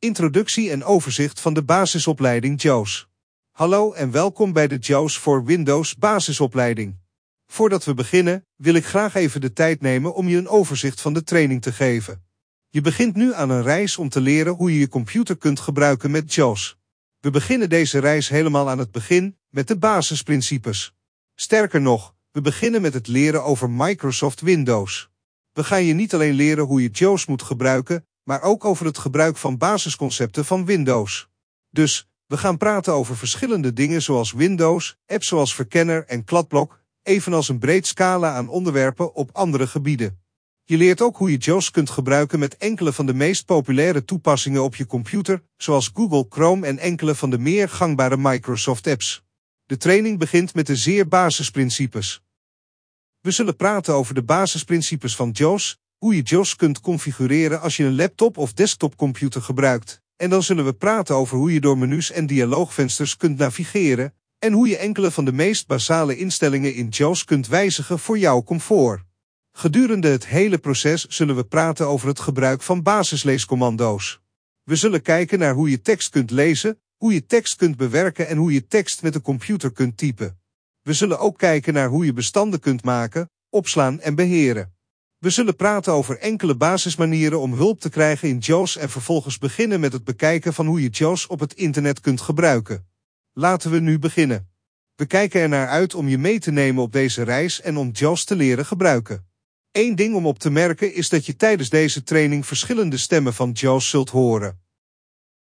Introductie en overzicht van de basisopleiding JAWS. Hallo en welkom bij de JAWS voor Windows basisopleiding. Voordat we beginnen, wil ik graag even de tijd nemen om je een overzicht van de training te geven. Je begint nu aan een reis om te leren hoe je je computer kunt gebruiken met JAWS. We beginnen deze reis helemaal aan het begin, met de basisprincipes. Sterker nog, we beginnen met het leren over Microsoft Windows. We gaan je niet alleen leren hoe je JAWS moet gebruiken, maar ook over het gebruik van basisconcepten van Windows. Dus, we gaan praten over verschillende dingen zoals Windows, apps zoals Verkenner en Kladblok, evenals een breed scala aan onderwerpen op andere gebieden. Je leert ook hoe je JAWS kunt gebruiken met enkele van de meest populaire toepassingen op je computer, zoals Google Chrome en enkele van de meer gangbare Microsoft apps. De training begint met de zeer basisprincipes. We zullen praten over de basisprincipes van JAWS, hoe je JAWS kunt configureren als je een laptop of desktopcomputer gebruikt. En dan zullen we praten over hoe je door menus en dialoogvensters kunt navigeren en hoe je enkele van de meest basale instellingen in JAWS kunt wijzigen voor jouw comfort. Gedurende het hele proces zullen we praten over het gebruik van basisleescommando's. We zullen kijken naar hoe je tekst kunt lezen, hoe je tekst kunt bewerken en hoe je tekst met de computer kunt typen. We zullen ook kijken naar hoe je bestanden kunt maken, opslaan en beheren. We zullen praten over enkele basismanieren om hulp te krijgen in JAWS en vervolgens beginnen met het bekijken van hoe je JAWS op het internet kunt gebruiken. Laten we nu beginnen. We kijken er naar uit om je mee te nemen op deze reis en om JAWS te leren gebruiken. Eén ding om op te merken is dat je tijdens deze training verschillende stemmen van JAWS zult horen.